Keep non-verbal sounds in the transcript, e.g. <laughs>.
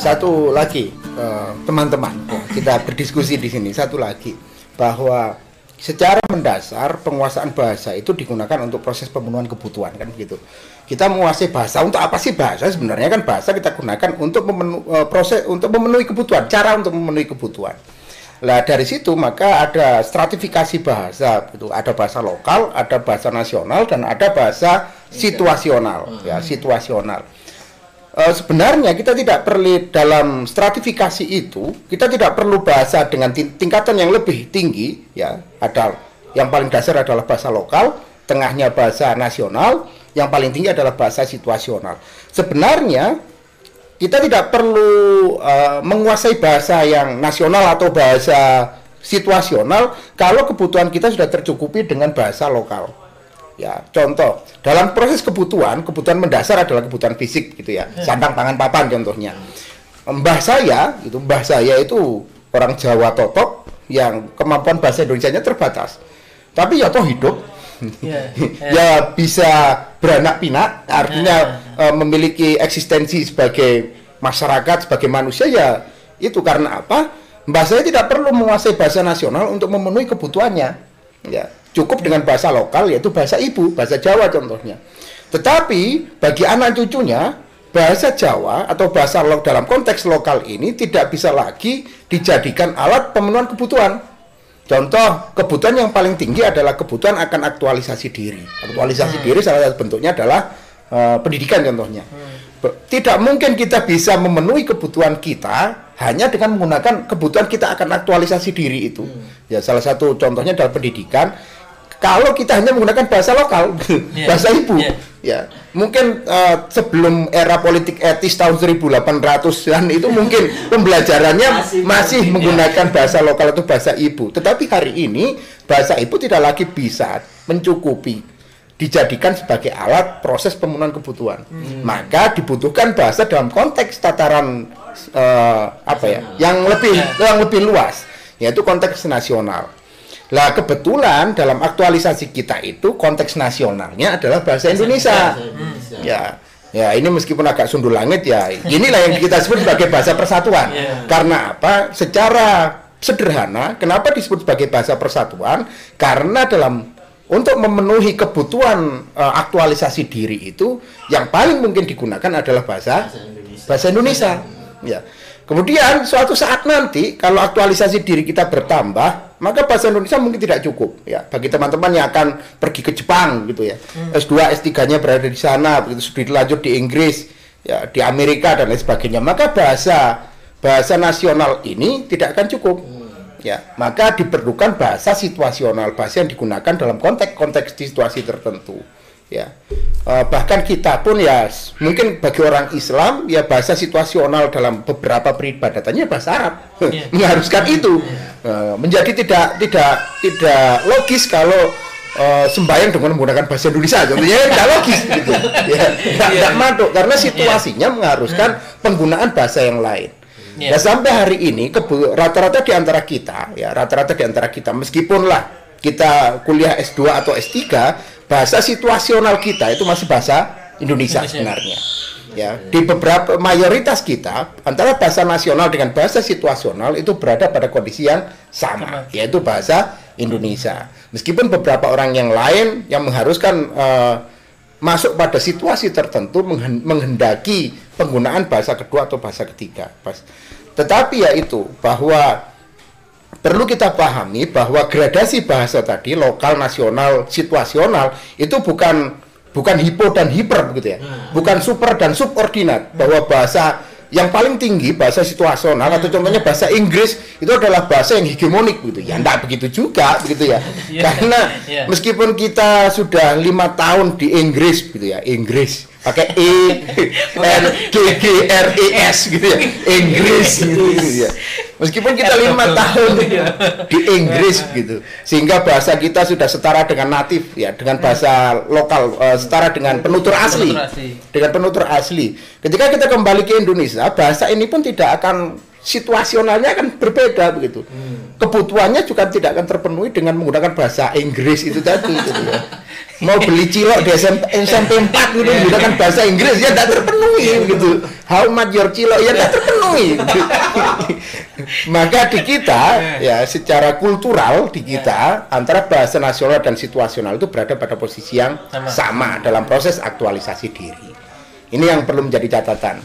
satu lagi eh, teman-teman ya, kita berdiskusi di sini satu lagi bahwa secara mendasar penguasaan bahasa itu digunakan untuk proses pemenuhan kebutuhan kan begitu. Kita menguasai bahasa untuk apa sih bahasa? Sebenarnya kan bahasa kita gunakan untuk memenu, eh, proses untuk memenuhi kebutuhan, cara untuk memenuhi kebutuhan. Nah dari situ maka ada stratifikasi bahasa, gitu. ada bahasa lokal, ada bahasa nasional dan ada bahasa situasional, ya situasional. Eh, sebenarnya kita tidak perlu dalam stratifikasi itu kita tidak perlu bahasa dengan ting- tingkatan yang lebih tinggi ya. Ada yang paling dasar adalah bahasa lokal tengahnya bahasa nasional yang paling tinggi adalah bahasa situasional. Sebenarnya kita tidak perlu eh, menguasai bahasa yang nasional atau bahasa situasional kalau kebutuhan kita sudah tercukupi dengan bahasa lokal Ya, contoh dalam proses kebutuhan, kebutuhan mendasar adalah kebutuhan fisik gitu ya. Sandang pangan papan contohnya. Mbah saya, itu mbah saya itu orang Jawa totok yang kemampuan bahasa Indonesianya terbatas. Tapi ya toh hidup. Iya, <laughs> ya bisa beranak pinak, artinya eh, memiliki eksistensi sebagai masyarakat, sebagai manusia ya itu karena apa? Mbah saya tidak perlu menguasai bahasa nasional untuk memenuhi kebutuhannya. Ya, cukup dengan bahasa lokal yaitu bahasa ibu, bahasa Jawa contohnya. Tetapi bagi anak cucunya bahasa Jawa atau bahasa lo dalam konteks lokal ini tidak bisa lagi dijadikan alat pemenuhan kebutuhan. Contoh, kebutuhan yang paling tinggi adalah kebutuhan akan aktualisasi diri. Aktualisasi diri salah satu bentuknya adalah eh, pendidikan contohnya. Be- Tidak mungkin kita bisa memenuhi kebutuhan kita hanya dengan menggunakan kebutuhan kita akan aktualisasi diri itu. Ya, salah satu contohnya adalah pendidikan. Kalau kita hanya menggunakan bahasa lokal, <laughs> Iya, bahasa ibu, iya. ya mungkin eh, sebelum era politik etis tahun 1800-an itu <laughs> mungkin pembelajarannya Masih masih, mungkin, menggunakan bahasa lokal atau bahasa ibu. Tetapi hari ini bahasa ibu tidak lagi bisa mencukupi dijadikan sebagai alat proses pemenuhan kebutuhan. Maka dibutuhkan bahasa dalam konteks tataran eh, apa ya, yang lebih yang lebih luas, yaitu konteks nasional. Lah kebetulan dalam aktualisasi kita itu konteks nasionalnya adalah bahasa Indonesia. Ya, ya ini meskipun agak sundul langit ya, inilah yang kita sebut sebagai bahasa persatuan. Iya. Karena apa? Secara sederhana, kenapa disebut sebagai bahasa persatuan? Karena dalam untuk memenuhi kebutuhan eh, aktualisasi diri itu, yang paling mungkin digunakan adalah bahasa Bahasa Indonesia. bahasa Indonesia. Ya. Kemudian suatu saat nanti kalau aktualisasi diri kita bertambah, maka bahasa Indonesia mungkin tidak cukup ya bagi teman-teman yang akan pergi ke Jepang gitu ya. S2, S3-nya berada di sana, begitu studi lanjut di Inggris, ya di Amerika dan lain sebagainya. Maka bahasa bahasa nasional ini tidak akan cukup. Ya, maka diperlukan bahasa situasional, bahasa yang digunakan dalam konteks-konteks situasi tertentu. Ya, Eh, bahkan kita pun ya mungkin bagi orang Islam ya bahasa situasional dalam beberapa peribadatannya bahasa Arab Iya. <laughs> mengharuskan itu Eh, menjadi tidak tidak tidak logis kalau eh, sembahyang dengan menggunakan bahasa Indonesia contohnya <laughs> tidak logis gitu ya tidak Iya. tidak masuk karena situasinya mengharuskan penggunaan bahasa yang lain Iya. Nah, sampai hari ini rata-rata di antara kita, ya rata-rata di antara kita, meskipun lah kita kuliah S2 atau S3, bahasa situasional kita itu masih bahasa Indonesia, Indonesia. sebenarnya. Ya, di beberapa mayoritas kita antara bahasa nasional dengan bahasa situasional itu berada pada kondisi yang sama, yaitu bahasa Indonesia. Meskipun beberapa orang yang lain yang mengharuskan eh, masuk pada situasi tertentu menghen- menghendaki penggunaan bahasa kedua atau bahasa ketiga. Tetapi ya itu bahwa perlu kita pahami bahwa gradasi bahasa tadi lokal, nasional, situasional itu bukan bukan hipo dan hiper begitu ya. Bukan super dan subordinat. Bahwa bahasa yang paling tinggi bahasa situasional atau contohnya bahasa Inggris itu adalah bahasa yang hegemonik gitu ya enggak begitu juga begitu ya. <laughs> Iya. karena <laughs> Iya. meskipun kita sudah lima tahun di Inggris gitu ya Inggris pakai E <laughs> N G G R E S gitu ya. Inggris gitu ya meskipun kita lima tahun <laughs> di Inggris gitu sehingga bahasa kita sudah setara dengan natif ya dengan bahasa lokal eh, setara dengan penutur asli dengan penutur asli ketika kita kembali ke Indonesia bahasa ini pun tidak akan situasionalnya kan berbeda begitu. Hmm. Kebutuhannya juga tidak akan terpenuhi dengan menggunakan bahasa Inggris itu tadi gitu ya. Mau beli cilok di SMP, SMP 4 gitu yeah. menggunakan bahasa Inggris ya tidak terpenuhi gitu. How much your cilok ya tidak terpenuhi. <laughs> Maka di kita <laughs> ya secara kultural di kita antara bahasa nasional dan situasional itu berada pada posisi yang sama, sama dalam proses aktualisasi diri. Ini yang perlu menjadi catatan